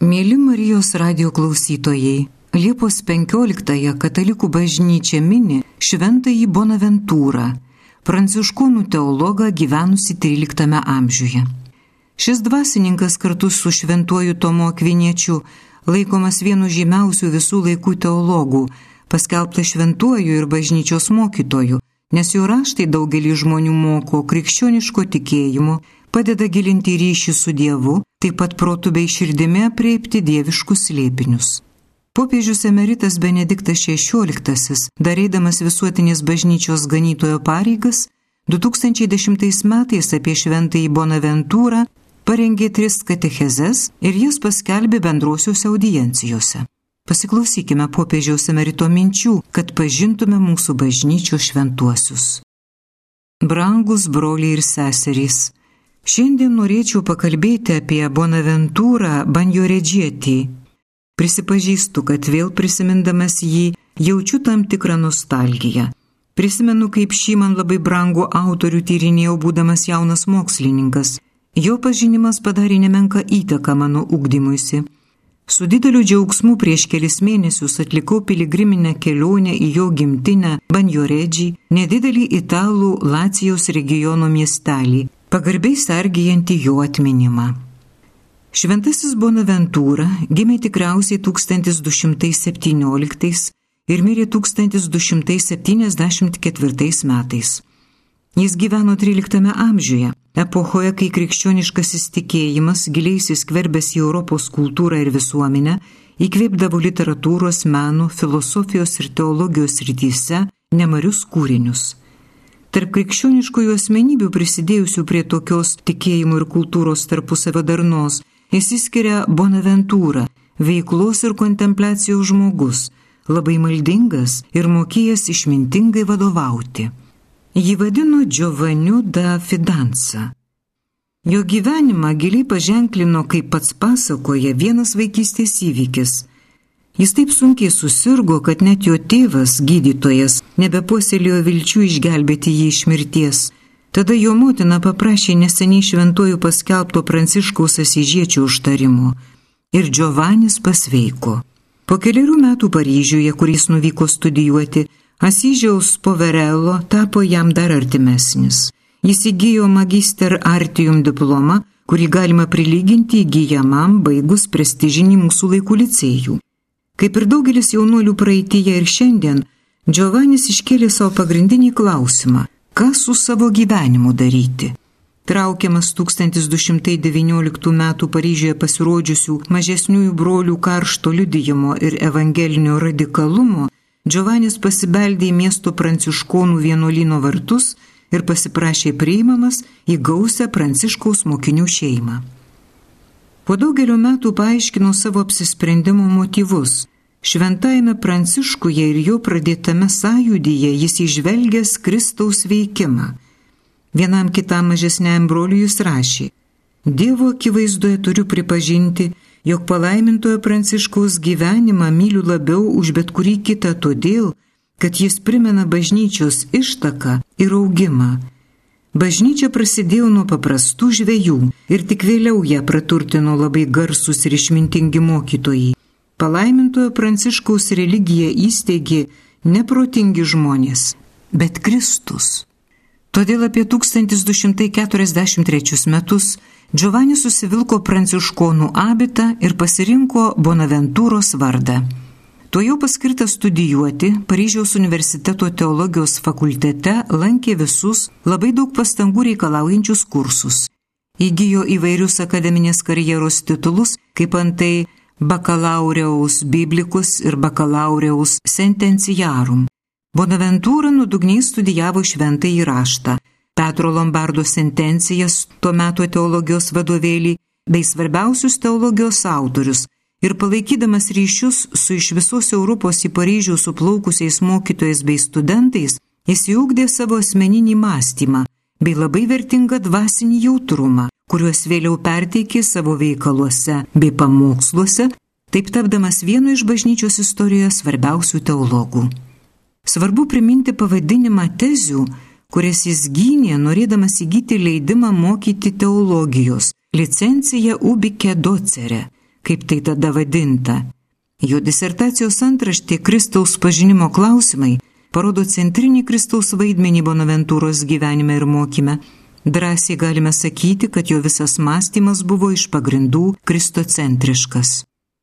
Mėly Marijos radio klausytojai, Liepos 15-ąją katalikų bažnyčia mini šventąjį Bonaventūrą, pranciškonų teologą gyvenusi XIII amžiuje. Šis dvasininkas kartu su šventuoju Tomu Akviniečiu laikomas vienu žymiausių visų laikų teologų, paskelbtas šventuoju ir bažnyčios mokytoju, nes jo raštai daugelį žmonių moko krikščioniško tikėjimo, padeda gilinti ryšį su Dievu, taip pat protų bei širdimi apreipti dieviškus slėpinius. Popiežius emeritas Benediktas XVI, darėdamas visuotinės bažnyčios ganytojo pareigas, 2010 metais apie šventąjį Bonaventūrą parengė tris katechezes ir jas paskelbė bendrosiuose audiencijose. Pasiklausykime popiežiaus emerito minčių, kad pažintume mūsų bažnyčios šventuosius. Brangus broliai ir seserys, šiandien norėčiau pakalbėti apie Bonaventūrą Banjoredžietį Prisipažįstu, kad vėl prisimindamas jį jaučiu tam tikrą nostalgiją. Prisimenu, kaip šį man labai brangų autorių tyrinėjau būdamas jaunas mokslininkas. Jo pažinimas padarė nemenką įtaką mano ugdymuisi. Su dideliu džiaugsmu prieš kelis mėnesius atlikau piligriminę kelionę į jo gimtinę Banjoredžį, nedidelį italų Lacijos regiono miestelį, pagarbiai sargijantį jo atminimą. Šventasis Bonaventūra gimė tikriausiai 1217 ir mirė 1274 metais. Jis gyveno XIII amžiuje, epochoje, kai krikščioniškasis tikėjimas giliai įsiskverbęs į Europos kultūrą ir visuomenę, įkvėpdavo literatūros, meno, filosofijos ir teologijos rytise nemarius kūrinius. Tarp krikščioniškųjų asmenybių prisidėjusių prie tokios tikėjimo ir kultūros tarpusavio darnos Įsiskiria Bonaventūra, veiklos ir kontempliacijos žmogus, labai maldingas ir mokėjęs išmintingai vadovauti. Jį vadino Giovanniu da Fidanza. Jo gyvenimą giliai paženklino, kaip pats pasakoja, vienas vaikystės įvykis. Jis taip sunkiai susirgo, kad net jo tėvas, gydytojas, nebepuoselėjo vilčių išgelbėti jį iš mirties Tada jo motina paprašė neseniai šventuoju paskelbto Pranciškaus Asižiečio užtarimo ir Giovannis pasveiko. Po keliarių metų Paryžiuje, kuris nuvyko studijuoti, Asyžiaus poverelo tapo jam dar artimesnis. Jis įgyjo magister artium diplomą, kurį galima prilyginti įgyjamam baigus prestižinį mūsų laikų licėjų. Kaip ir daugelis jaunuolių praeitįje ir šiandien, Giovannis iškėlė savo pagrindinį klausimą ką su savo gyvenimu daryti. Traukiamas 1219 m. Paryžioje pasirodžiusių mažesniųjų brolių karšto liudijimo ir evangelinio radikalumo, Giovannis pasibeldė į miesto pranciškonų vienuolino vartus ir pasiprašė priimamas į gausią pranciškaus mokinių šeimą. Po daugelio metų paaiškino savo apsisprendimo motyvus Šventajame Pranciškuje ir jo pradėtame sąjūdyje jis išvelgęs Kristaus veikimą. Vienam kitam mažesniam broliui jis rašė, Dievo akivaizdoje turiu pripažinti, jog palaimintojo Pranciškaus gyvenimą myliu labiau už bet kurį kitą todėl, kad jis primena bažnyčios ištaką ir augimą. Bažnyčia prasidėjo nuo paprastų žvėjų ir tik vėliau ją praturtino labai garsus ir išmintingi mokytojai. Palaimintojo Pranciškaus religiją įsteigė neprotingi žmonės, bet Kristus. Todėl apie 1243 metus Giovanni susivilko pranciškonų abitą ir pasirinko Bonaventūros vardą. Tuo jau paskirtas studijuoti Paryžiaus universiteto teologijos fakultete lankė visus labai daug pastangų reikalaujančius kursus. Įgyjo įvairius akademinės karjeros titulus, kaip antai bakalaureus biblikus ir bakalaureus sentencijarum. Bonaventūra nuodugniai studijavo šventą įraštą, Petro Lombardo sentencijas, tuo metu teologijos vadovėlį bei svarbiausius teologijos autorius. Ir palaikydamas ryšius su iš visos Europos į Paryžių suplaukusiais mokytojais bei studentais, jis įugdė savo asmeninį mąstymą bei labai vertingą dvasinį jautrumą, kuriuos vėliau perteikė savo veikaluose bei pamoksluose, taip tapdamas vienu iš bažnyčios istorijoje svarbiausių teologų. Svarbu priminti pavadinimą tezių, kurias jis gynė, norėdamas įgyti leidimą mokyti teologijos - licencija ubike docere, kaip tai tada vadinta. Jo disertacijos antraštė Kristaus pažinimo klausimai parodo centrinį Kristaus vaidmenį Bonaventūros gyvenime ir mokyme. Drąsiai galime sakyti, kad jo visas mąstymas buvo iš pagrindų kristocentriškas.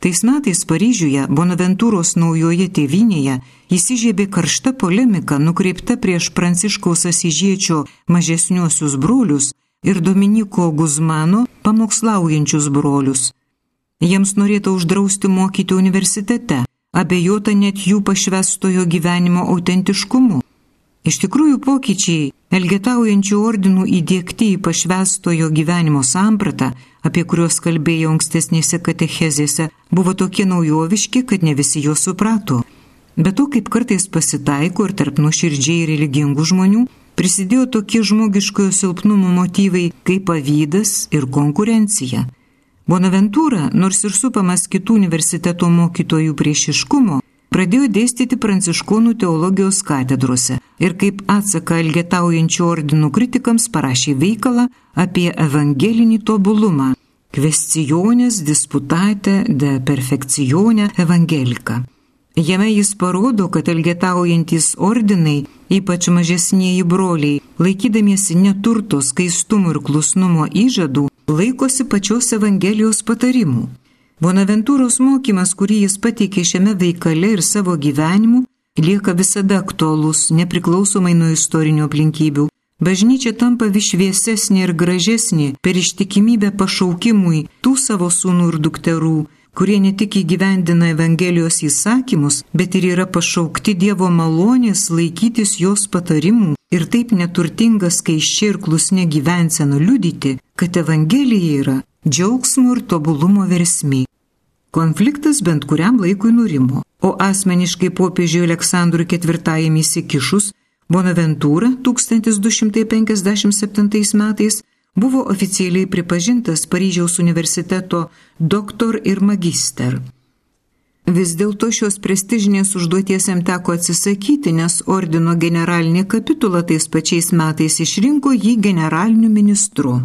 Tais metais Paryžiuje, Bonaventūros naujoje tėvynėje, įsižiebė karšta polemika nukreipta prieš Pranciškaus Asižiečio mažesniuosius brolius ir Dominiko Guzmano pamokslaujančius brolius. Jiems norėta uždrausti mokyti universitete, abejota net jų pašvestojo gyvenimo autentiškumu. Iš tikrųjų pokyčiai, elgetaujančių ordinų įdėkti į pašvestojo gyvenimo sampratą, apie kuriuos kalbėjau ankstesnėse katechezėse, buvo tokie naujoviški, kad ne visi juos suprato. Bet to, kaip kartais pasitaiko ir tarp nuoširdžiai religingų žmonių, prisidėjo tokie žmogiškojo silpnumo motyvai kaip pavydas ir konkurencija. Bonaventūra, nors ir supamas kitų universiteto mokytojų priešiškumo, pradėjo dėstyti pranciškonų teologijos katedrose ir kaip atsaką elgetaujančių ordinų kritikams parašė veikalą apie evangelinį tobulumą Kvestionės disputate de perfekcione evangelika. Jame jis parodo, kad elgetaujantis ordinai, ypač mažesnieji broliai, laikydamiesi neturto, skaistumo ir klusnumo įžadų, laikosi pačios Evangelijos patarimų. Bonaventūros mokymas, kurį jis pateikė šiame veikale ir savo gyvenimu, lieka visada aktuolus, nepriklausomai nuo istorinių aplinkybių. Bažnyčia tampa vis šviesesnė ir gražesnė per ištikimybę pašaukimui tų savo sūnų ir dukterų, kurie ne tik įgyvendina Evangelijos įsakymus, bet ir yra pašaukti Dievo malonės laikytis jos patarimų ir taip neturtinga skaiščia ir klusne gyvensena liudyti, kad Evangelija yra džiaugsmo ir tobulumo versmė. Konfliktas bent kuriam laikui nurimo, o asmeniškai popiežiui Aleksandrui IV įsikišus, Bonaventūra 1257 metais buvo oficialiai pripažintas Paryžiaus universiteto doktor ir magister. Vis dėlto šios prestižinės užduoties jam teko atsisakyti, nes ordino generalinė kapitula tais pačiais metais išrinko jį generaliniu ministru.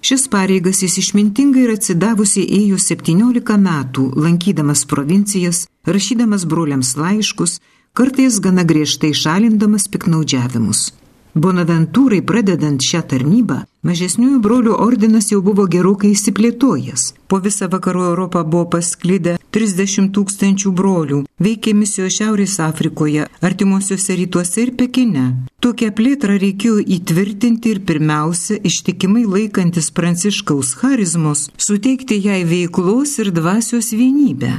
Šis pareigas jis išmintingai ir atsidavusi ėjo 17 metų, lankydamas provincijas, rašydamas broliams laiškus, kartais gana griežtai šalindamas piknaudžiavimus. Bonaventūrai pradedant šią tarnybą, mažesniųjų brolių ordinas jau buvo gerokai įsiplėtojęs. Po visą vakarų Europą buvo pasklidę 30 tūkstančių brolių, veikė misijos Šiaurės Afrikoje, artimuosiuose rytuose ir Pekine. Tokią plėtrą reikėjo įtvirtinti ir pirmiausia, ištikimai laikantis pranciškaus charizmos, suteikti jai veiklos ir dvasios vienybę.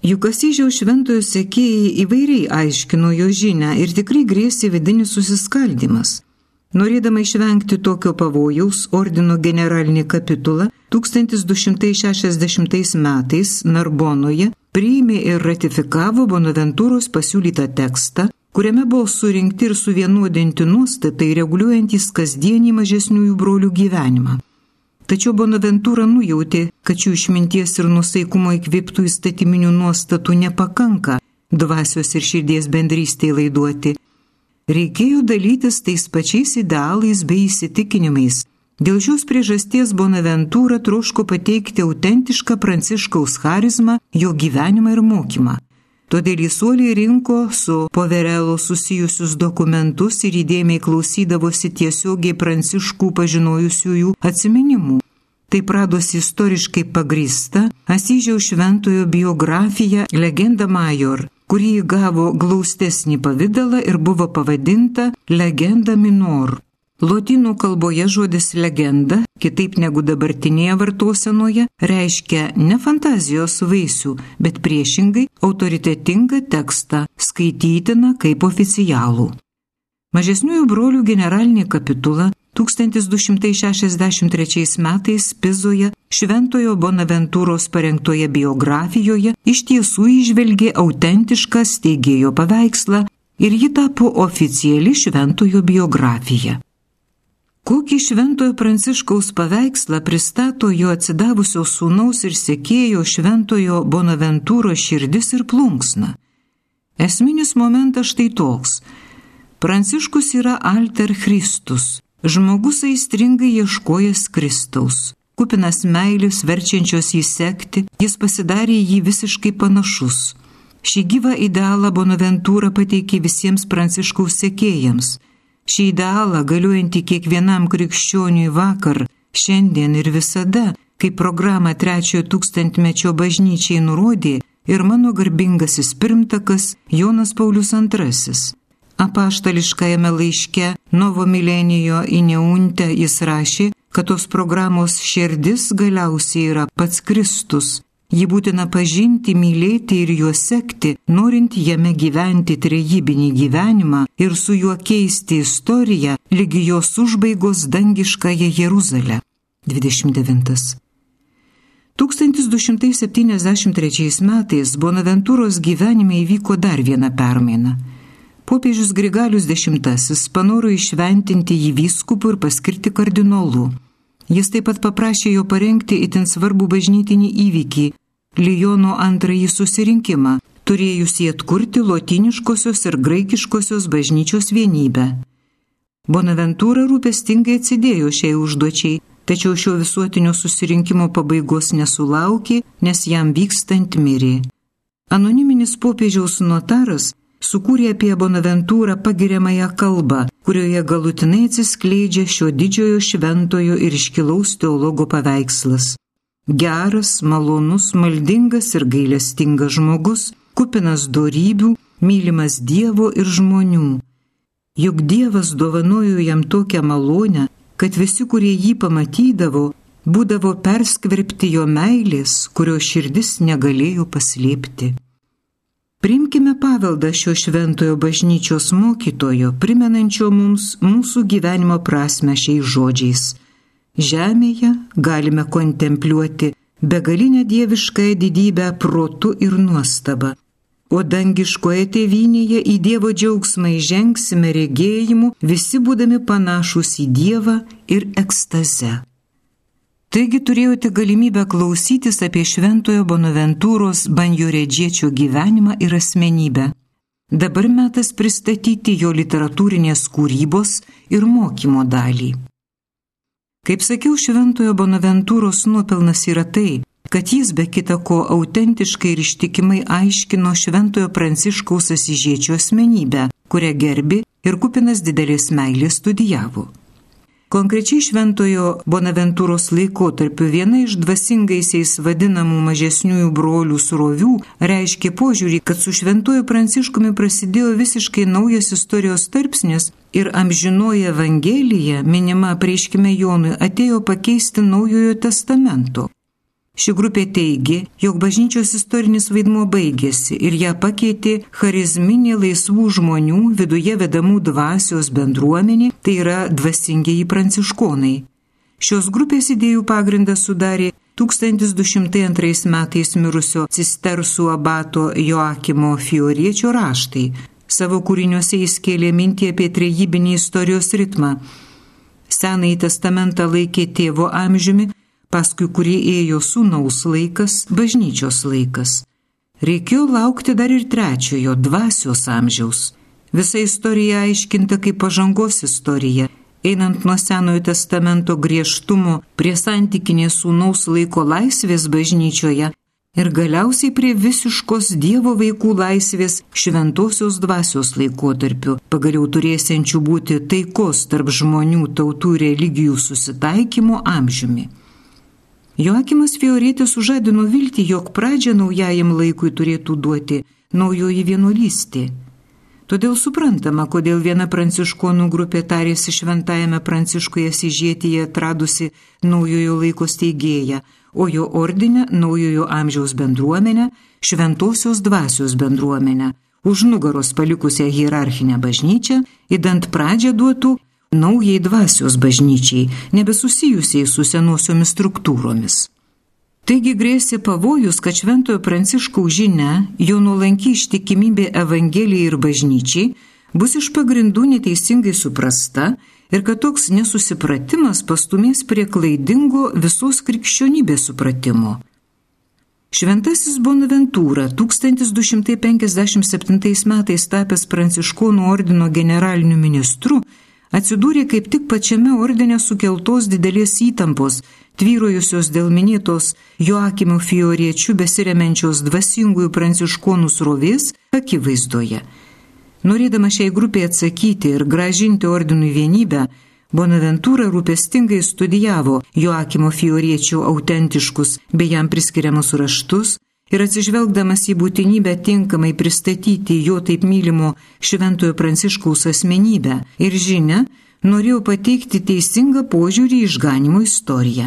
Juk Asyžiaus šventojo sekėjai įvairiai aiškino jo žinę ir tikrai grėsė vidinis susiskaldimas. Norėdama išvengti tokio pavojaus, ordino generalinė kapitula 1260 metais Narbonoje priėmė ir ratifikavo Bonaventūros pasiūlytą tekstą, kuriame buvo surinkti ir suvienodinti nuostatai reguliuojantys kasdienį mažesniųjų brolių gyvenimą. Tačiau Bonaventūra nujautė, kad šių išminties ir nusaikumo įkvėptų įstatyminių nuostatų nepakanka dvasios ir širdies bendrystėje laiduoti. Reikėjo dalytis tais pačiais idealais bei įsitikinimais. Dėl šios priežasties Bonaventūra troško pateikti autentišką pranciškaus charizmą, jo gyvenimą ir mokymą. Todėl jis uoliai rinko su poverelo susijusius dokumentus ir įdėmiai klausydavosi tiesiogiai pranciškų pažinojusiųjų atminimų. Tai pradosi istoriškai pagrįsta Asyžiaus šventojo biografija Legenda Major, kurį įgavo glaustesnį pavydalą ir buvo pavadinta Legenda Minor. Lotynų kalboje žodis legenda, kitaip negu dabartinėje vartosenoje, reiškia ne fantazijos vaisių, bet priešingai autoritetingą tekstą, skaitytiną kaip oficialų. Mažesniųjų brolių generalinė kapitula 1263 metais Pizoje Šventojo Bonaventūros parengtoje biografijoje iš tiesų išvelgė autentišką steigėjo paveikslą ir ji tapo oficiali Šventojo biografija. Kokį šventojo pranciškaus paveikslą pristato jo atsidavusio sūnaus ir sekėjo šventojo Bonaventūro širdis ir plunksna. Esminis momentas štai toks. Pranciškus yra alter Kristus, žmogus aistringai ieškojas Kristaus, kupinas meilės verčiančios jį sekti, jis pasidarė jį visiškai panašus. Šį gyvą idealą Bonaventūra pateikė visiems pranciškaus sekėjams. Šį idealą galiuojantį kiekvienam krikščioniui vakar, šiandien ir visada, kaip programą trečiojo tūkstantmečio bažnyčiai nurodė ir mano garbingasis pirmtakas Jonas Paulius II. Apaštališkajame laiške Novo milenijo į Neuntę jis rašė, kad tos programos širdis galiausiai yra pats Kristus, Jį būtina pažinti, mylėti ir juo sekti, norint jame gyventi trejybinį gyvenimą ir su juo keisti istoriją, lygi jos užbaigos dangiškąją Jeruzalę. 29. 1273 metais Bonaventūros gyvenime įvyko dar viena permaina. Popiežius Grigalius X panoro išventinti jį vyskupų ir paskirti kardinolu. Jis taip pat paprašė jo parengti itin svarbų bažnytinį įvykį Lijono antrąjį susirinkimą, turėjusį atkurti lotiniškosios ir graikiškosios bažnyčios vienybę. Bonaventūra rūpestingai atsidėjo šiai užduočiai, tačiau šio visuotinio susirinkimo pabaigos nesulaukė, nes jam vykstant mirė. Anoniminis popiežiaus notaras sukūrė apie Bonaventūrą pagiriamąją kalbą, kurioje galutinai atsiskleidžia šio didžiojo šventojo ir iškilaus teologo paveikslas. Geras, malonus, maldingas ir gailestingas žmogus, kupinas dorybių, mylimas Dievo ir žmonių. Juk Dievas dovanojo jam tokią malonę, kad visi, kurie jį pamatydavo, būdavo perskverpti jo meilės, kurio širdis negalėjo paslėpti. Primkime paveldą šio šventojo bažnyčios mokytojo, primenančio mums mūsų gyvenimo prasme šiais žodžiais Žemėje galime kontempliuoti begalinę dieviškąją didybę protu ir nuostaba, o dangiškoje tėvynėje į Dievo džiaugsmą įžengsime regėjimu, visi būdami panašus į Dievą ir ekstaze. Taigi turėjote galimybę klausytis apie Šventojo Bonaventūros banjoredžiečio gyvenimą ir asmenybę. Dabar metas pristatyti jo literatūrinės kūrybos ir mokymo dalį. Kaip sakiau, Šventojo Bonaventūros nuopelnas yra tai, kad jis be kita ko autentiškai ir ištikimai aiškino Šventojo Pranciškaus asižiečio asmenybę, kurią gerbi ir kupinas didelės meilės studijavo. Konkrečiai šventojo Bonaventūros laikotarpiu viena iš dvasingaisiais vadinamų mažesniųjų brolių srovių reiškia požiūrį, kad su šventoju Pranciškumi prasidėjo visiškai naujas istorijos tarpsnis ir amžinoji Evangelija, minima prieškime Jonui, atėjo pakeisti naujojo testamento. Ši grupė teigi, jog bažnyčios istorinis vaidmuo baigėsi ir ją pakeitė charizminė laisvų žmonių viduje vedamų dvasios bendruomenė, tai yra dvasingiai pranciškonai. Šios grupės idėjų pagrindą sudarė 1202 metais mirusio cistersų abato Joakimo Fioriečio raštai, Savo kūriniuose jis kėlė mintį apie trejybinį istorijos ritmą. Senąjį testamentą laikė tėvo amžiumi, paskui kurį ėjo sūnaus laikas, bažnyčios laikas. Reikėjo laukti dar ir trečiojo dvasios amžiaus. Visa istorija aiškinta kaip pažangos istorija, einant nuo Senojo testamento griežtumo prie santykinės sūnaus laiko laisvės bažnyčioje ir galiausiai prie visiškos Dievo vaikų laisvės šventosios dvasios laikotarpiu, pagaliau turėsiančių būti taikos tarp žmonių, tautų religijų susitaikymo amžiumi. Joakimas Fiorytis sužadino viltį, jog pradžią naujajam laikui turėtų duoti naujoji vienuolystė. Todėl suprantama, kodėl viena pranciškonų grupė tarėsi šventajame pranciškoje sižėtyje atradusi naujojo laiko steigėją, o jo ordinę naujojo amžiaus bendruomenę, šventosios dvasios bendruomenę, už nugaros palikusią hierarchinę bažnyčią, įdant pradžią duotų naujai dvasios bažnyčiai, nebesusijusiai su senosiomis struktūromis. Taigi grėsė pavojus, kad šventojo pranciškaus žinia, jo nuolanki ištikimybė Evangelijai ir bažnyčiai bus iš pagrindų neteisingai suprasta ir kad toks nesusipratimas pastumės prie klaidingo visos krikščionybės supratimo. Šventasis Bonaventūra 1257 metais tapęs Pranciškonų ordino generaliniu ministru atsidūrė kaip tik pačiame ordine sukeltos didelės įtampos, tvyrojusios dėl minėtos Joakimo Fioriečių besiremenčios dvasingųjų pranciškonų srovės akivaizdoje. Norėdama šiai grupiai atsakyti ir gražinti ordinui vienybę, Bonaventūra rūpestingai studijavo Joakimo Fioriečių autentiškus bei jam priskiriamus raštus ir atsižvelgdamas į būtinybę tinkamai pristatyti jo taip mylimo Šventojo Pranciškaus asmenybę ir žinę, norėjau pateikti teisingą požiūrį į išganimo istoriją.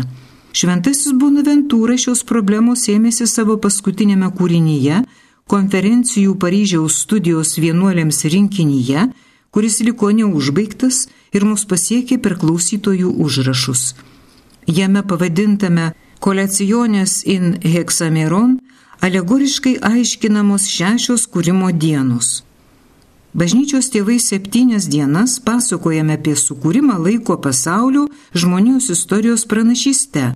Šventasis Bonaventūra šios problemos ėmėsi savo paskutinėme kūrinyje, konferencijų Paryžiaus studijos vienuolėms rinkinyje, kuris liko neužbaigtas ir mus pasiekė per klausytojų užrašus. Jame pavadintame Kolecijonės in Hexameron alegoriškai aiškinamos šešios kūrimo dienos. Bažnyčios tėvai septynias dienas pasakojame apie sukūrimą laiko pasaulio žmonijos istorijos pranašyste.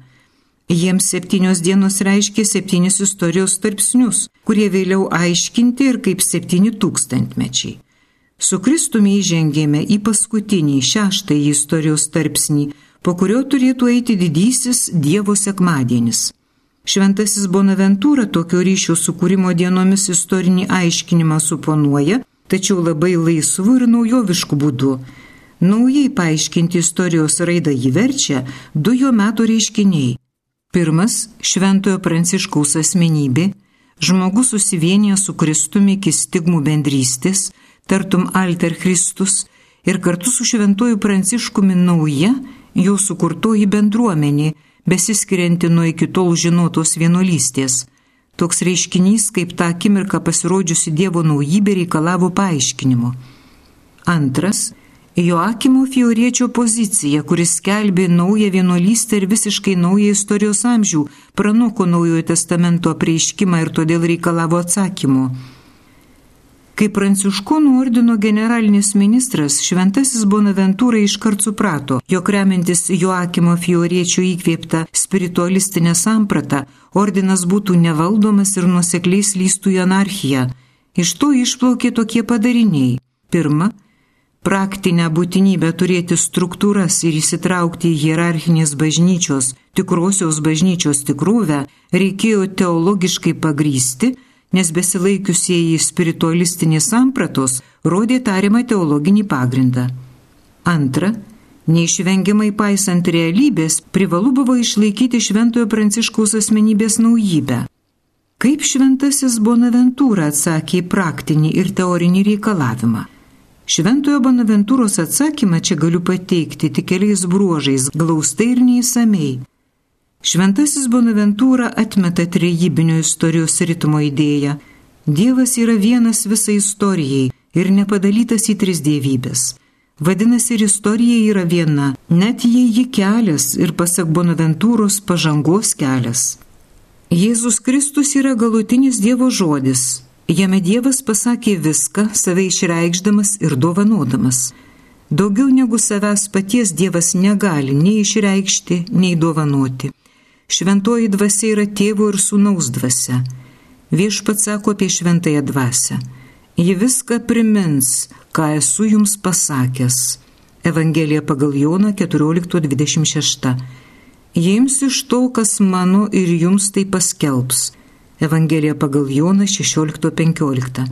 Jiems septynios dienos reiškia septynis istorijos tarpsnius, kurie vėliau aiškinti ir kaip septyni tūkstantmečiai. Su Kristumi įžengėme į paskutinį šeštąjį istorijos tarpsnį, po kurio turėtų eiti didysis Dievo sekmadienis. Šventasis Bonaventūra tokio ryšio sukūrimo dienomis istorinį aiškinimą suponuoja tačiau labai laisvu ir naujovišku būdu. Naujai paaiškinti istorijos raidą jį verčia du jo metų reiškiniai. Pirmas - Šventojo Pranciškaus asmenybė, žmogus susivienija su Kristumi iki stigmų bendrystės, tartum Alter Kristus ir kartu su Šventoju Pranciškumi nauja, jo sukurtoji bendruomenė, besiskirianti nuo iki tol žinotos vienuolystės Toks reiškinys, kaip tą akimirką pasirodžiusi Dievo naujybė reikalavo paaiškinimo. Antras - Joakimo Fioriečio pozicija, kuris skelbė naują vienuolystę ir visiškai naują istorijos amžių, pranoko Naujojo testamento prieiškimą ir todėl reikalavo atsakymų. Kaip pranciškonų ordino generalinis ministras, šventasis Bonaventūra iškart suprato, jog remiantis Joakimo Fioriečio įkvėptą spiritualistinę sampratą, ordinas būtų nevaldomas ir nusekliai slystų į anarchiją. Iš to išplaukė tokie padariniai. Pirma, praktinę būtinybę turėti struktūras ir įsitraukti į hierarchinės bažnyčios, tikrosios bažnyčios tikrovę reikėjo teologiškai pagrysti, nes besilaikiusieji spiritualistinės sampratos rodė tariamą teologinį pagrindą. Antra, neišvengiamai paisant realybės, privalu buvo išlaikyti Šventojo Pranciškaus asmenybės naujybę. Kaip šventasis Bonaventūra atsakė į praktinį ir teorinį reikalavimą? Šventojo Bonaventūros atsakymą čia galiu pateikti tik keliais bruožais, glaustai ir neįsamei. Šventasis Bonaventūra atmeta trejybinio istorijos ritmo idėją. Dievas yra vienas visai istorijai ir nepadalytas į tris dievybės. Vadinasi, ir istorija yra viena, net jei ji kelias ir pasak Bonaventūros pažangos kelias. Jėzus Kristus yra galutinis Dievo žodis. Jame Dievas pasakė viską, save išreikšdamas ir dovanodamas. Daugiau negu savęs paties Dievas negali nei išreikšti, nei dovanoti. Šventoji dvasia yra tėvo ir sūnaus dvasia. Viešpats sako apie šventąją dvasę. Ji viską primins, ką esu jums pasakęs. Evangelija pagal Joną 14.26. Jiems iš to, kas mano ir jums tai paskelbs. Evangelija pagal Joną 16.15.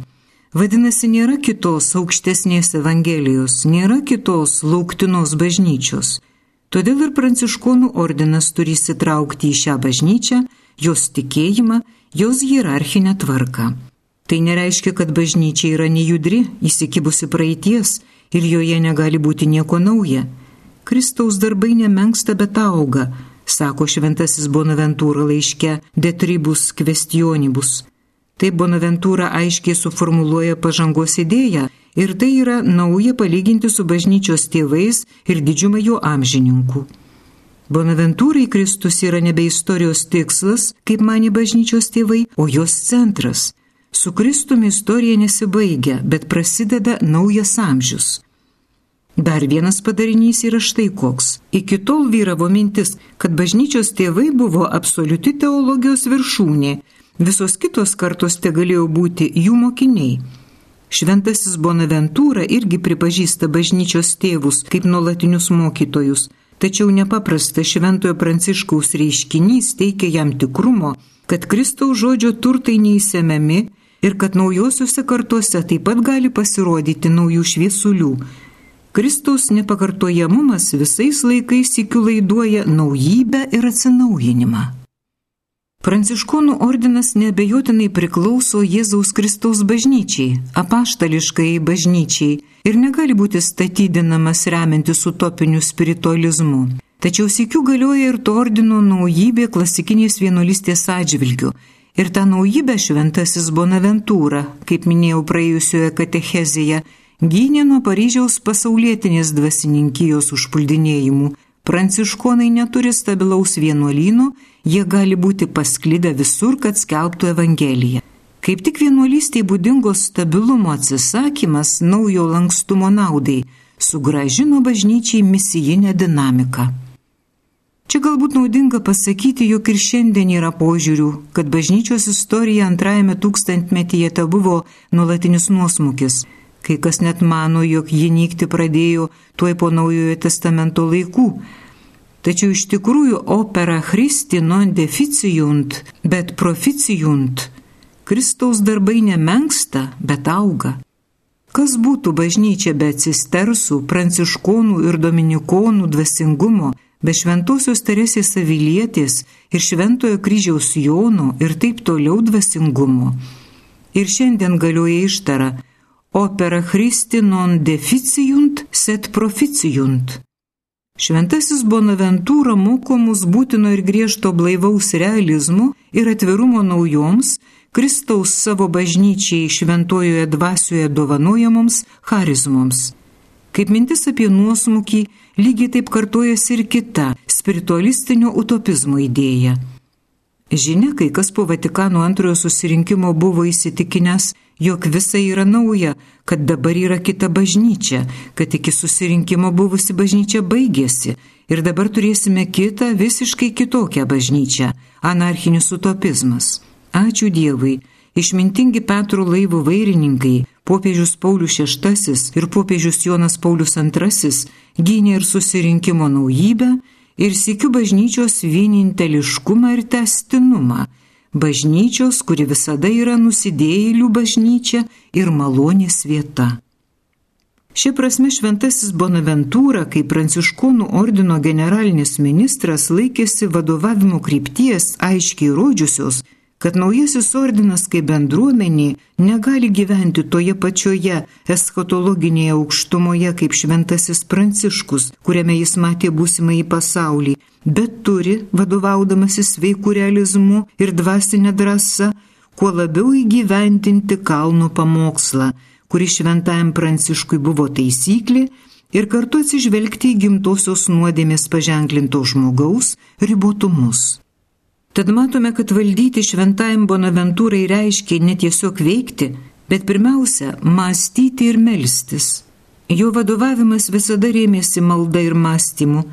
Vadinasi, nėra kitos aukštesnės Evangelijos, nėra kitos lauktinos bažnyčios. Todėl ir pranciškonų ordinas turi įsitraukti į šią bažnyčią, jos tikėjimą, jos hierarchinę tvarką. Tai nereiškia, kad bažnyčia yra nejudri, įsikibusi praeities ir joje negali būti nieko nauja. Kristaus darbai nemenksta, bet auga, sako šventasis Bonaventūra laiške Detribus Questionibus. Taip Bonaventūra aiškiai suformuluoja pažangos idėją Ir tai yra nauja palyginti su bažnyčios tėvais ir didžiuma jų amžininkų. Bonaventūrai Kristus yra nebe istorijos tikslas, kaip mani bažnyčios tėvai, o jos centras. Su Kristumi istorija nesibaigia, bet prasideda naujas amžius. Dar vienas padarinys yra štai koks. Iki tol vyravo mintis, kad bažnyčios tėvai buvo absoliuti teologijos viršūnė, visos kitos kartos te galėjo būti jų mokiniai. Šventasis Bonaventūra irgi pripažįsta bažnyčios tėvus kaip nuolatinius mokytojus, Tačiau nepaprastas Šventojo Pranciškaus reiškinys teikia jam tikrumo, kad Kristaus žodžio turtai neįsiemiami ir kad naujosiuose kartuose taip pat gali pasirodyti naujų šviesulių. Kristaus nepakartojamumas visais laikais įkiu laiduoja naujybę ir atsinaujinimą. Pranciškonų ordinas nebejotinai priklauso Jėzaus Kristaus bažnyčiai, apaštališkai bažnyčiai ir negali būti statydinamas remiantis utopiniu spiritualizmu. Tačiau sėkių galioja ir to ordino naujybė klasikinės vienuolystės atžvilgių. Ir tą naujybę šventasis Bonaventūra, kaip minėjau praėjusioje katechezėje, gynė nuo Paryžiaus pasaulietinės dvasininkijos užpuldinėjimų. Pranciškonai neturi stabilaus vienuolyno, jie gali būti pasklidę visur, kad skelbtų Evangeliją. Kaip tik vienuolystėje būdingos stabilumo atsisakymas naujo lankstumo naudai sugražino bažnyčiai misijinę dinamiką. Čia galbūt naudinga pasakyti, jog ir šiandien yra požiūrių, kad bažnyčios istorija antrajame tūkstantmetyje te buvo nuolatinis nuosmukis. Kai kas net mano, jog ji nykti pradėjo tuoj po naujojo testamento laikų. Tačiau iš tikrųjų opera Christi non deficijunt, bet proficijunt Kristaus darbai nemenksta, bet auga. Kas būtų bažnyčia be cistersų, pranciškonų ir dominikonų dvasingumo, be šventosios Teresės Avilietės ir šventojo kryžiaus Jono ir taip toliau dvasingumo. Ir šiandien galioja ištara opera Christi non deficijunt set proficijunt. Šventasis Bonaventūra moko mus būtino ir griežto blaivaus realizmo ir atvirumo naujoms, Kristaus savo bažnyčiai šventojoje dvasioje dovanojamoms charizmoms. Kaip mintis apie nuosmukį, lygiai taip kartojasi ir kita spiritualistinio utopizmo idėja. Žinia, kai kas po Vatikano antrojo susirinkimo buvo įsitikinęs, jog visa yra nauja, kad dabar yra kita bažnyčia, kad iki susirinkimo buvusi bažnyčia baigėsi ir dabar turėsime kitą visiškai kitokią bažnyčią - anarchinis utopizmas. Ačiū Dievui, išmintingi Petro laivų vairininkai, popiežius Paulius VI ir popiežius Jonas Paulius II gynė ir susirinkimo naujybę ir sėkiu bažnyčios vieninteliškumą ir testinumą. Bažnyčios, kuri visada yra nusidėjėlių bažnyčia ir malonės vieta. Šia prasme šventasis Bonaventūra, kaip pranciškonų ordino generalinis ministras, laikėsi vadovavimo krypties aiškiai rodžiusios, kad naujasis ordinas kaip bendruomenė negali gyventi toje pačioje eschatologinėje aukštumoje kaip šventasis Pranciškus, kuriame jis matė būsimą į pasaulį, bet turi, vadovaudamasis veikų realizmu ir dvasinė drąsa, kuo labiau įgyventinti kalno pamokslą, kuris šventajam Pranciškui buvo taisyklė ir kartu atsižvelgti į gimtosios nuodėmės paženklinto žmogaus ribotumus. Tad matome, kad valdyti šventajam Bonaventūrai reiškia ne tiesiog veikti, bet pirmiausia - mąstyti ir melstis. Jo vadovavimas visada rėmėsi malda ir mąstymu.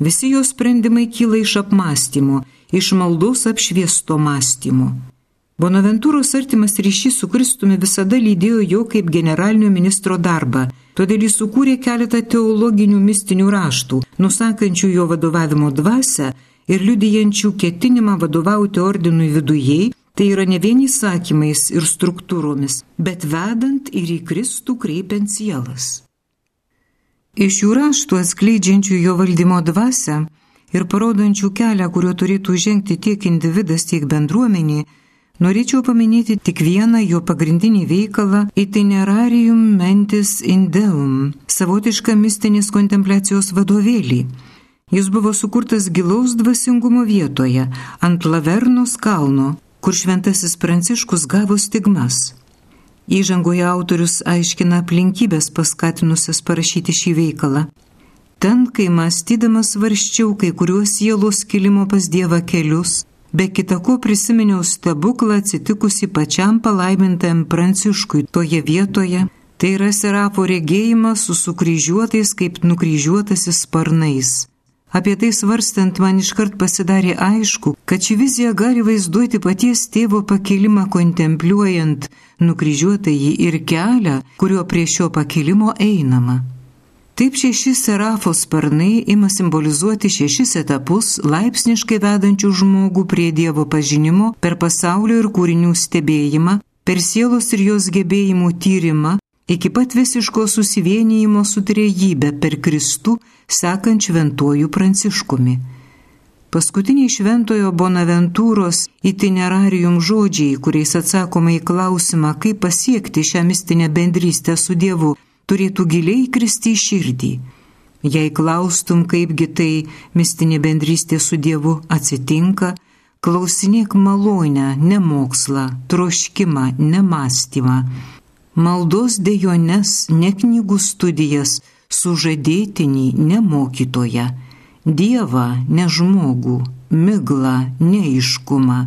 Visi jo sprendimai kyla iš apmąstymo, iš maldos apšviesto mąstymo. Bonaventūros artimas ryšys su Kristumi visada lydėjo jo kaip generalinio ministro darbą, todėl jis sukūrė keletą teologinių mistinių raštų, nusakančių jo vadovavimo dvasę ir liudijančių ketinimą vadovauti ordinui vidujei, tai yra ne vien įsakymais ir struktūromis, bet vedant ir į Kristų kreipiant sielas. Iš jų raštų atskleidžiančių jo valdymo dvasę ir parodančių kelią, kuriuo turėtų žengti tiek individas, tiek bendruomenė, norėčiau paminėti tik vieną jo pagrindinį veikalą - Itinerarium Mentis Indeum - savotišką mistinės kontempliacijos vadovėlį Jis buvo sukurtas gilaus dvasingumo vietoje, ant Lavernos kalno, kur šventasis Pranciškus gavo stigmas. Įžangoje autorius aiškina aplinkybės paskatinusias parašyti šį veikalą. Ten, kai mąstydamas varščiau kai kuriuos sielos kilimo pas Dievą kelius, be kitako prisiminiau stebuklą atsitikusi pačiam palaimintajam Pranciškui toje vietoje, tai yra serafo regėjimas su sukryžiuotais kaip nukryžiuotasis sparnais. Apie tai svarstant man iškart pasidarė aišku, kad ši vizija gali vaizduoti paties tėvo pakilimą kontempliuojant nukryžiuotą jį ir kelią, kuriuo prie šio pakilimo einama. Taip šeši serafo sparnai ima simbolizuoti šešis etapus laipsniškai vedančių žmogų prie Dievo pažinimo per pasaulio ir kūrinių stebėjimą, per sielos ir jos gebėjimų tyrimą, iki pat visiško susivienijimo su trejybė per Kristų, sekant šventuoju pranciškumi. Paskutiniai šventojo Bonaventūros itinerarium žodžiai, kuriais atsakoma į klausimą, kaip pasiekti šią mistinę bendrystę su Dievu, turėtų giliai kristi į širdį. Jei klaustum, kaipgi tai mistinė bendrystė su Dievu atsitinka, klausinėk malonę, ne mokslą, troškimą, ne mąstymą, maldos dejones, ne knygų studijas, sužadėtinį, ne mokytoją, Dievą, ne žmogų, miglą, neiškumą,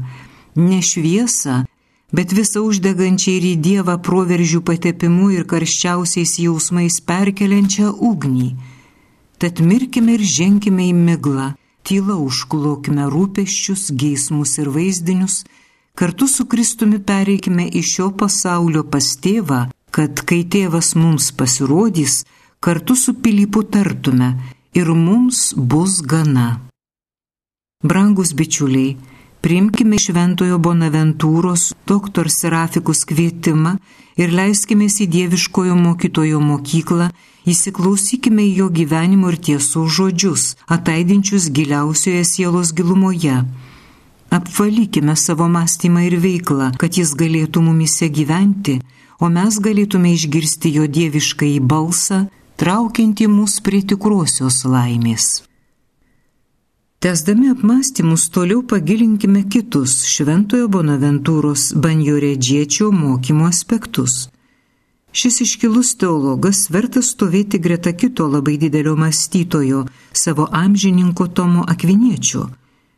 ne šviesą, bet visą uždegančią ir į Dievą proveržių patepimu ir karščiausiais jausmais perkeliančią ugnį. Tad mirkime ir ženkime į miglą, tyla užklokime rūpeščius, geismus ir vaizdinius, kartu su Kristumi pereikime iš šio pasaulio pas tėvą, kad kai tėvas mums pasirodys, kartu su Pilypu tartume ir mums bus gana. Brangus bičiuliai, Priimkime šventojo Bonaventūros dr. Serafikus kvietimą ir leiskime į dieviškojo mokytojo mokyklą, įsiklausykime į jo gyvenimo ir tiesų žodžius, ataidinčius giliausioje sielos gilumoje. Apvalykime savo mąstymą ir veiklą, kad jis galėtų mumise gyventi, o mes galėtume išgirsti jo dievišką į balsą, traukiantį mus prie tikrosios laimės. Tesdami apmąstymus toliau pagilinkime kitus Šventojo Bonaventūros banjoredžiečio mokymo aspektus. Šis iškilus teologas vertas stovėti greta kito labai didelio mąstytojo, savo amžininko Tomo Akviniečio.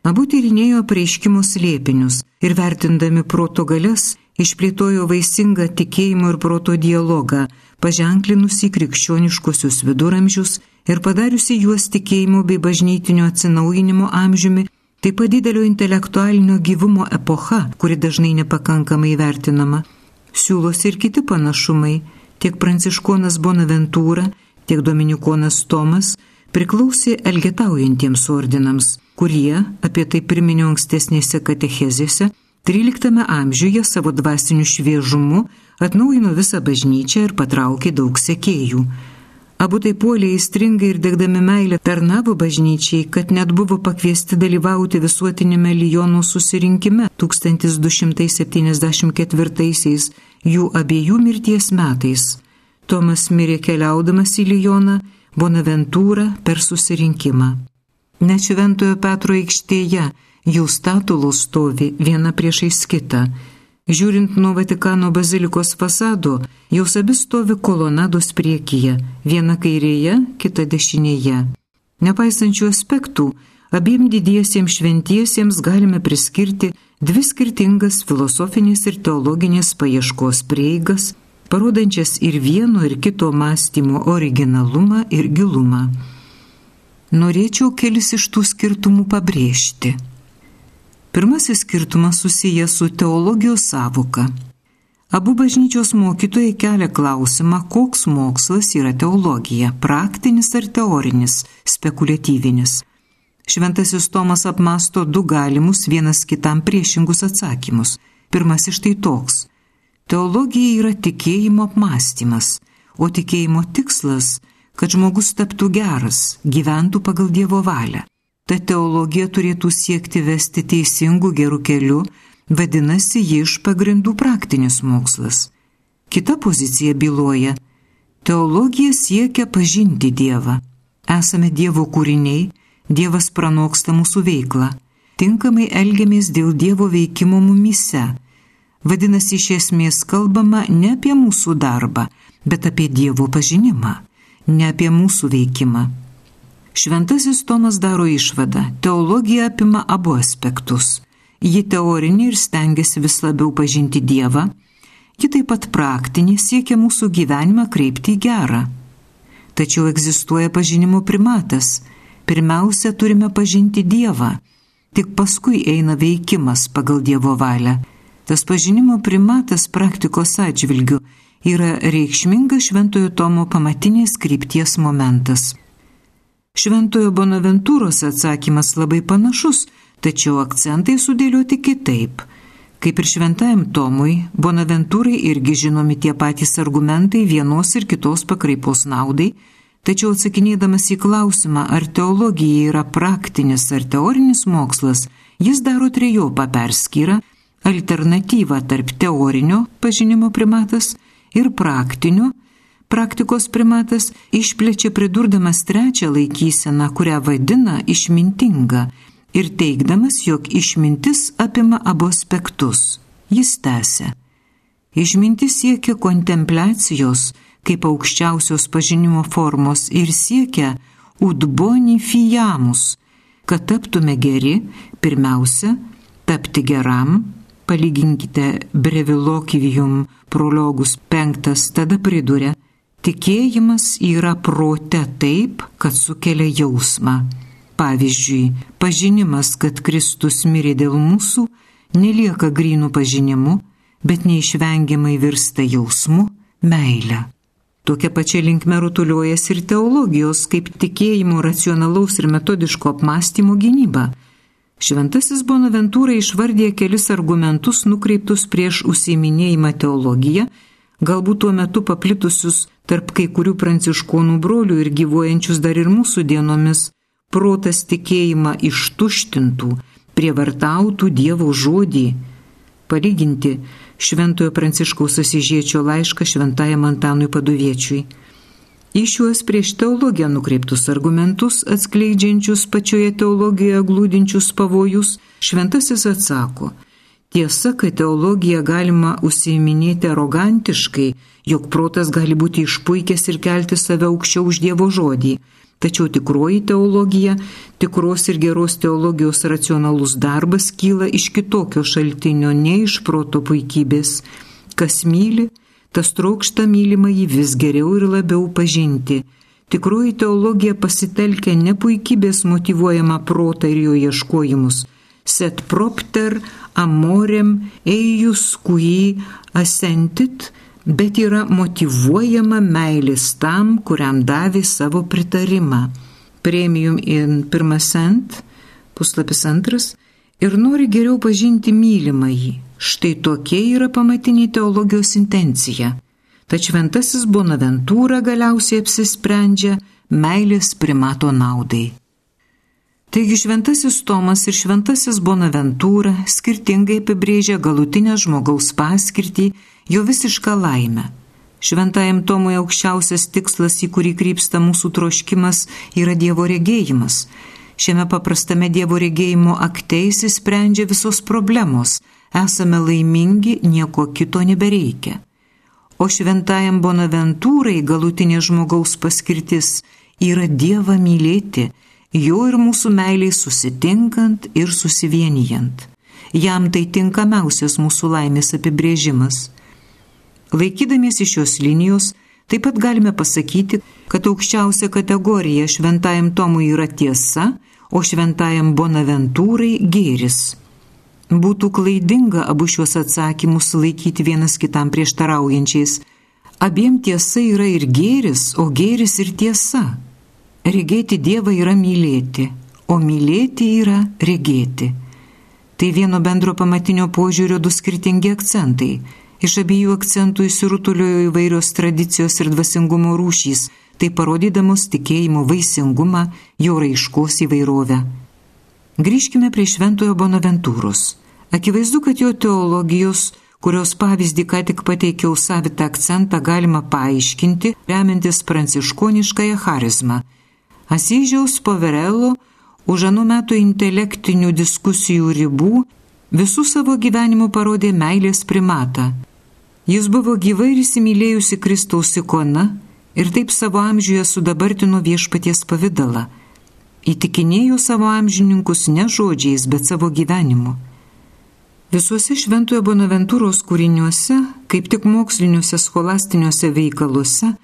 Abu tyrinėjo prieiškimo slėpinius ir vertindami proto galias išplėtojo vaisingą tikėjimo ir proto dialogą, paženklinusi krikščioniškosius viduramžius ir padariusi juos tikėjimo bei bažnytinio atsinaujinimo amžiumi, taip pat didelio intelektualinio gyvumo epocha, kuri dažnai nepakankamai vertinama. Siūlosi ir kiti panašumai, tiek pranciškonas Bonaventūra, tiek dominikonas Tomas priklausė elgetaujantiems ordinams, kurie, apie tai priminė ankstesnėse katechezėse, XIII amžiuje savo dvasiniu šviežumu atnaujino visą bažnyčią ir patraukė daug sekėjų. Abu tai puoliai įstringai ir degdami meilę tarnavo bažnyčiai, kad net buvo pakviesti dalyvauti visuotinėme Lyonų susirinkime 1274-aisiais jų abiejų mirties metais. Tomas mirė keliaudamas į Lyoną, Bonaventūrą per susirinkimą. Net Šventojo Petro aikštėje jų statulos stovi viena priešais kitą Žiūrint nuo Vatikano bazilikos fasado, jos abi stovi kolonados priekyje, viena kairėje, kita dešinėje. Nepaisančių aspektų, abiem didiesiems šventiesiems galime priskirti dvi skirtingas filosofinės ir teologinės paieškos prieigas, parodančias ir vieno ir kito mąstymo originalumą ir gilumą. Norėčiau kelis iš tų skirtumų pabrėžti. Pirmasis skirtumas susijęs su teologijos savoka. Abu bažnyčios mokytojai kelia klausimą, koks mokslas yra teologija - praktinis ar teorinis, spekuliatyvinis. Šventasis Tomas apmasto du galimus vienas kitam priešingus atsakymus. Pirmasis štai toks. Teologija yra tikėjimo apmąstymas, o tikėjimo tikslas - kad žmogus taptų geras, gyventų pagal Dievo valią ta teologija turėtų siekti vesti teisingų gerų kelių, vadinasi, ji iš pagrindų praktinis mokslas. Kita pozicija byloja, teologija siekia pažinti Dievą. Esame Dievo kūriniai, Dievas pranoksta mūsų veiklą, tinkamai elgiamės dėl Dievo veikimo mumise. Vadinasi, iš esmės kalbama ne apie mūsų darbą, bet apie Dievo pažinimą, ne apie mūsų veikimą. Šventasis Tomas daro išvadą, teologija apima abu aspektus. Ji teorinė ir stengiasi vis labiau pažinti Dievą, ji taip pat praktinė siekia mūsų gyvenimą kreipti į gerą. Tačiau egzistuoja pažinimo primatas. Pirmiausia, turime pažinti Dievą, tik paskui eina veikimas pagal Dievo valią. Tas pažinimo primatas praktikos atžvilgių yra reikšmingas Šventojo Tomo pamatinės krypties momentas. Šventojo Bonaventūros atsakymas labai panašus, tačiau akcentai sudėlioti kitaip. Kaip ir šventajam Tomui, Bonaventūrai irgi žinomi tie patys argumentai vienos ir kitos pakraipos naudai, tačiau atsakinėdamas į klausimą, ar teologija yra praktinis ar teorinis mokslas, jis daro trejopą perskyrą - alternatyvą tarp teorinio pažinimo primatas ir praktinio, praktikos primatas išplečia pridurdamas trečią laikyseną, kurią vadina išmintinga ir teikdamas, jog išmintis apima abu aspektus. Jis tęsė. Išmintis siekia kontempliacijos kaip aukščiausios pažinimo formos ir siekia udbonifijamus, kad taptume geri, pirmiausia, tapti geram, palyginkite Brevilokivijum prologus penktas, tada priduria, tikėjimas yra prote taip, kad sukelia jausmą Pavyzdžiui, pažinimas, kad Kristus mirė dėl mūsų, nelieka grynų pažinimu, bet neišvengiamai virsta jausmu, meile. Tokia pačia linkme rutuliuojasi ir teologijos kaip tikėjimo racionalaus ir metodiško apmąstymo gynyba. Šventasis Bonaventūra išvardė kelis argumentus nukreiptus prieš užsiminėjimą teologiją, galbūt tuo metu paplitusius tarp kai kurių pranciškonų brolių ir gyvuojančius dar ir mūsų dienomis protas tikėjimą ištuštintų, prievartautų Dievo žodį. Palyginti Šventojo Pranciškaus Asižiečio laišką Šventajam Antanui Paduviečiui. Į šiuos prieš teologiją nukreiptus argumentus, atskleidžiančius pačioje teologijoje glūdinčius pavojus, šventasis atsako, tiesa, kad teologiją galima užsiiminėti arogantiškai, jog protas gali būti išpuikęs ir kelti save aukščiau už Dievo žodį, Tačiau tikroji teologija, tikros ir geros teologijos racionalus darbas kyla iš kitokio šaltinio, ne iš proto puikybės. Kas myli, tas trokšta mylimą jį vis geriau ir labiau pažinti. Tikroji teologija pasitelkia ne puikybės motivuojamą protą ir jo ieškojimus. Set propter amorem eius cui assentit bet yra motivuojama meilės tam, kuriam davė savo pritarimą. Premium in pirmas cent, puslapis antras, ir nori geriau pažinti mylimąjį. Štai tokia yra pamatinė teologijos intencija. Tačiau šventasis Bonaventūra galiausiai apsisprendžia meilės primato naudai. Taigi šventasis Tomas ir šventasis Bonaventūra skirtingai apibrėžia galutinę žmogaus paskirtį jo visišką laimę. Šventajam Tomui aukščiausias tikslas, į kurį krypsta mūsų troškimas, yra Dievo regėjimas. Šiame paprastame Dievo regėjimo akte įsisprendžia visos problemos. Esame laimingi, nieko kito nebereikia. O šventajam Bonaventūrai galutinė žmogaus paskirtis yra Dievą mylėti, jo ir mūsų meiliai susitinkant ir susivienijant. Jam tai tinkamiausias mūsų laimės apibrėžimas. Laikydamiesi šios linijos, taip pat galime pasakyti, kad aukščiausia kategorija šventajam Tomui yra tiesa, o šventajam Bonaventūrai gėris. Būtų klaidinga abu šios atsakymus laikyti vienas kitam prieštaraujančiais. Abiem tiesa yra ir gėris, o gėris ir tiesa. Regėti Dievą yra mylėti, o mylėti yra regėti. Tai vieno bendro pamatinio požiūrio du skirtingi akcentai Iš abiejų akcentų įsirutuliojo įvairios tradicijos ir dvasingumo rūšys, tai parodydamos tikėjimo vaisingumą, jo raiškos įvairovę. Grįžkime prie Šventojo Bonaventūros. Akivaizdu, kad jo teologijos, kurios pavyzdį ką tik pateikiau savitą akcentą, galima paaiškinti, remiantis pranciškoniškąją charizmą. Asyžiaus Poverelo už anų metų intelektinių diskusijų ribų visų savo gyvenimu parodė meilės primatą Jis buvo gyvai ir įsimylėjusi Kristaus ikona ir taip savo amžiuje sudabartino viešpaties pavydalą. Įtikinėjo savo amžininkus ne žodžiais, bet savo gyvenimu. Visuose Šventojo Bonaventūros kūriniuose, kaip tik moksliniuose scholastiniuose veikaluose,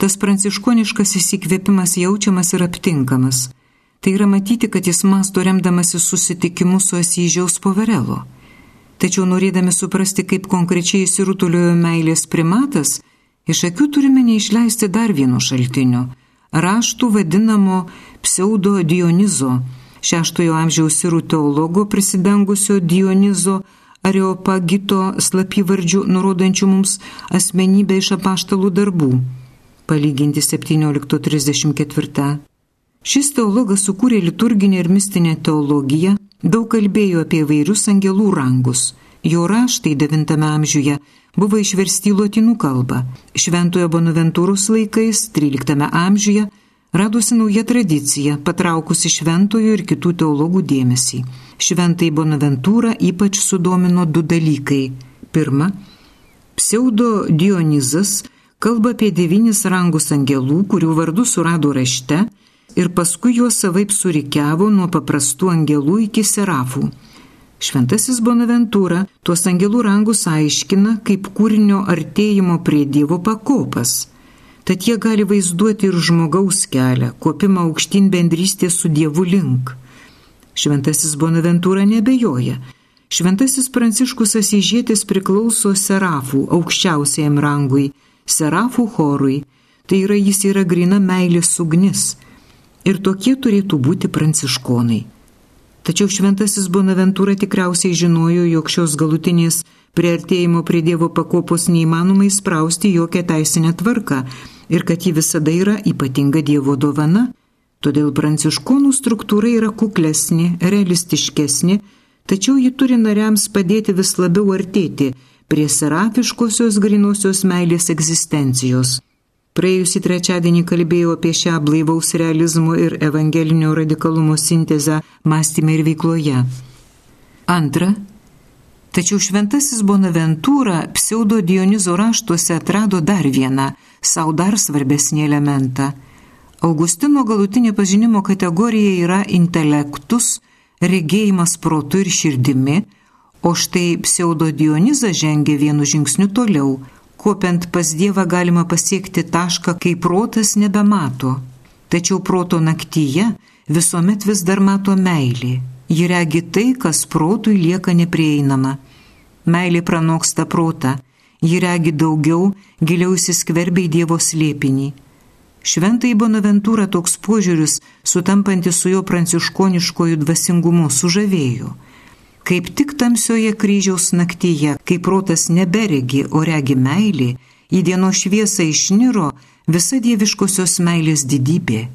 tas pranciškoniškas įsikvėpimas jaučiamas ir aptinkamas. Tai yra matyti, kad jis masto remdamasi susitikimu su Asyžiaus poverelo. Tačiau norėdami suprasti, kaip konkrečiai įsirutuliojo meilės primatas, Iš akių turime neišleisti dar vieno šaltinio - raštų vadinamo pseudo Dionizo, šeštojo amžiaus sirų teologo prisidengusio Dionizo Areopagito slapyvardžių nurodančių mums asmenybę iš apaštalų darbų. Palyginti 1734. Šis teologas sukūrė liturginę ir mistinę teologiją, daug kalbėjo apie vairius angelų rangus. Jo raštai IX amžiuje buvo išversti į lotynų kalbą. Šventojo Bonaventūros laikais XIII amžiuje radosi nauja tradicija, patraukusi šventojo ir kitų teologų dėmesį. Šventai Bonaventūrą ypač sudomino du dalykai. Pirma, pseudo Dionizas kalba apie devynis rangus angelų, kurių vardus surado rašte ir paskui juos savaip surikiavo nuo paprastų angelų iki serafų. Šventasis Bonaventūra tuos angelų rangus aiškina kaip kūrinio artėjimo prie Dievo pakopas. Tad jie gali vaizduoti ir žmogaus kelią, kopimą aukštin bendrystės su Dievu link. Šventasis Bonaventūra nebejoja. Šventasis Pranciškus Asižėtis priklauso serafų aukščiausiajam rangui, serafų chorui, tai yra jis yra grina meilės ugnis ir tokie turėtų būti pranciškonai. Tačiau šventasis Bonaventūra tikriausiai žinojo, jog šios galutinės prieartėjimo prie Dievo pakopos neįmanoma įsprausti jokią teisinę tvarką ir kad ji visada yra ypatinga Dievo dovana. Todėl pranciškonų struktūra yra kuklesnė, realistiškesnė, tačiau ji turi nariams padėti vis labiau artėti prie serafiškosios grinosios meilės egzistencijos. Praėjusį trečiadienį kalbėjau apie šią blaivaus realizmo ir evangelinio radikalumo sintezę mąstymė ir veikloje. Antra, tačiau šventasis Bonaventūra pseudo Dionizo raštuose atrado dar vieną, savo dar svarbesnį elementą. Augustino galutinė pažinimo kategorija yra intelektus, regėjimas protu ir širdimi, o štai pseudo Dionizas žengia vienu žingsniu toliau Kopiant pas Dievą galima pasiekti tašką, kai protas nebemato. Tačiau proto naktyje visuomet vis dar mato meilį. Ji regi tai, kas protui lieka neprieinama. Meilė pranoksta protą. Ji regi daugiau, giliau įsiskverbia į Dievo slėpinį. Šventai Bonaventūra toks požiūris, sutampantis su jo pranciškoniškojų dvasingumu, sužavėjo. Kaip tik tamsioje kryžiaus naktyje, kai protas neberegi, o regi meilį, į dienos šviesą išniro visa dieviškosios meilės didybė.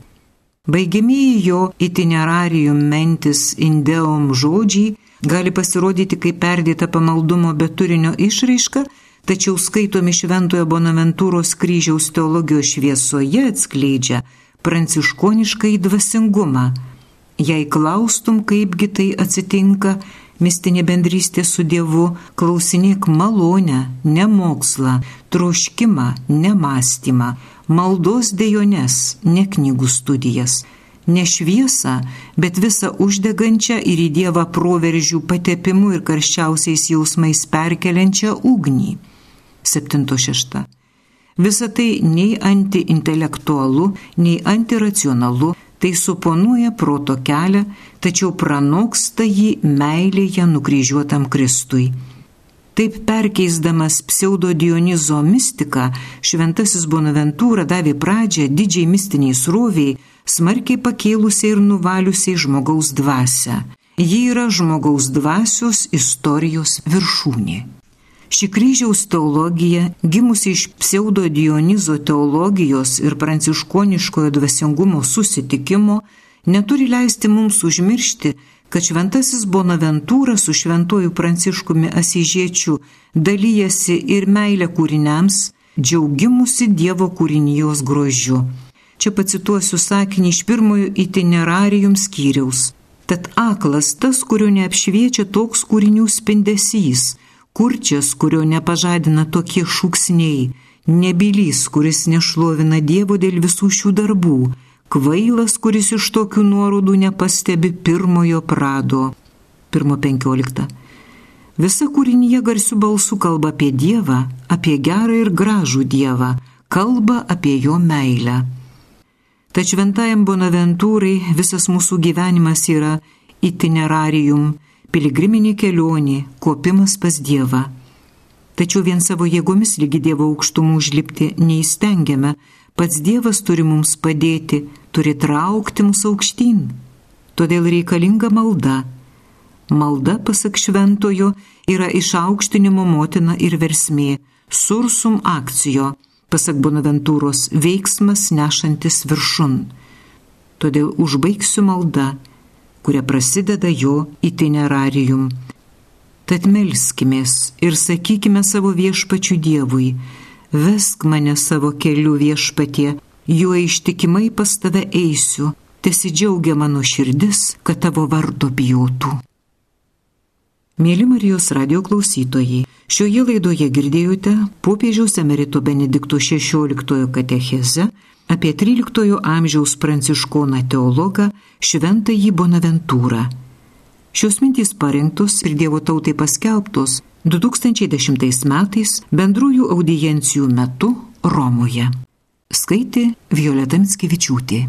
Baigiamieji jo itinerarium mentis indeum žodžiai gali pasirodyti kaip perdėta pamaldumo be turinio išraiška, tačiau skaitomi Šventojo Bonaventūros kryžiaus teologijos šviesoje atskleidžia pranciškonišką įdvasingumą. Jei klaustum, kaipgi tai atsitinka, mistinė bendrystė su Dievu, klausinėk malonę, ne mokslą, troškimą, ne mąstymą, maldos dejones, ne knygų studijas, ne šviesą, bet visą uždegančią ir į Dievą proveržių patepimu ir karščiausiais jausmais perkeliančią ugnį. 7.6. Visa tai nei antiintelektualu, nei antiracionalu, tai suponuoja proto kelią, tačiau pranoksta jį meilėje nukryžiuotam Kristui. Taip perkeisdamas pseudo Dionizo mistiką, šventasis Bonaventūra davė pradžią didžiai mistiniai sroviai, smarkiai pakėlusiai ir nuvaliusiai žmogaus dvasę. Ji yra žmogaus dvasios istorijos viršūnė. Ši kryžiaus teologija, gimusi iš pseudo Dionizo teologijos ir pranciškoniškojo dvasingumo susitikimo, neturi leisti mums užmiršti, kad šventasis Bonaventūra su šventuoju pranciškumi Asižiečiu dalyjasi ir meilę kūriniams, džiaugimusi Dievo kūrinijos grožiu. Čia pacituosiu sakinį iš pirmojo itinerarium skyriaus. Tad aklas tas, kurio neapšviečia toks kūrinių spindesys kurčias, kurio nepažadina tokie šūksniai, nebylys, kuris nešlovina Dievo dėl visų šių darbų, kvailas, kuris iš tokių nuorodų nepastebi pirmojo prado. 1.15. Visa kūrinyje garsių balsų kalba apie Dievą, apie gerą ir gražų Dievą, kalba apie jo meilę. Tačiau šventajam Bonaventūrai visas mūsų gyvenimas yra itinerarium, piligriminė kelionė, kopimas pas Dievą. tačiau vien savo jėgomis lygi Dievo aukštumų užlipti neįstengiame, pats Dievas turi mums padėti, turi traukti mus aukštyn. Todėl reikalinga malda. Malda, pasak šventojo, yra išaukštinimo motina ir versmė, sursum akcijo, pasak Bonaventūros, veiksmas nešantis viršun. Todėl užbaigsiu maldą, kuria prasideda jo itinerarium Tad melskimės ir sakykime savo viešpačių Dievui, vesk mane savo keliu viešpatie, juo ištikimai pas tave eisiu, tesidžiaugia mano širdis, kad tavo vardo bijotų. Mėly Marijos radio klausytojai, šioje laidoje girdėjote popiežiaus emerito Benedikto XVI katechezę apie 13 amžiaus pranciškoną teologą Šventąjį Bonaventūrą Šios mintys parinktos ir Dievo tautai paskelbtos 2010 metais bendrųjų audiencijų metu Romoje. Skaitė Violeta Mitskevičiūtė.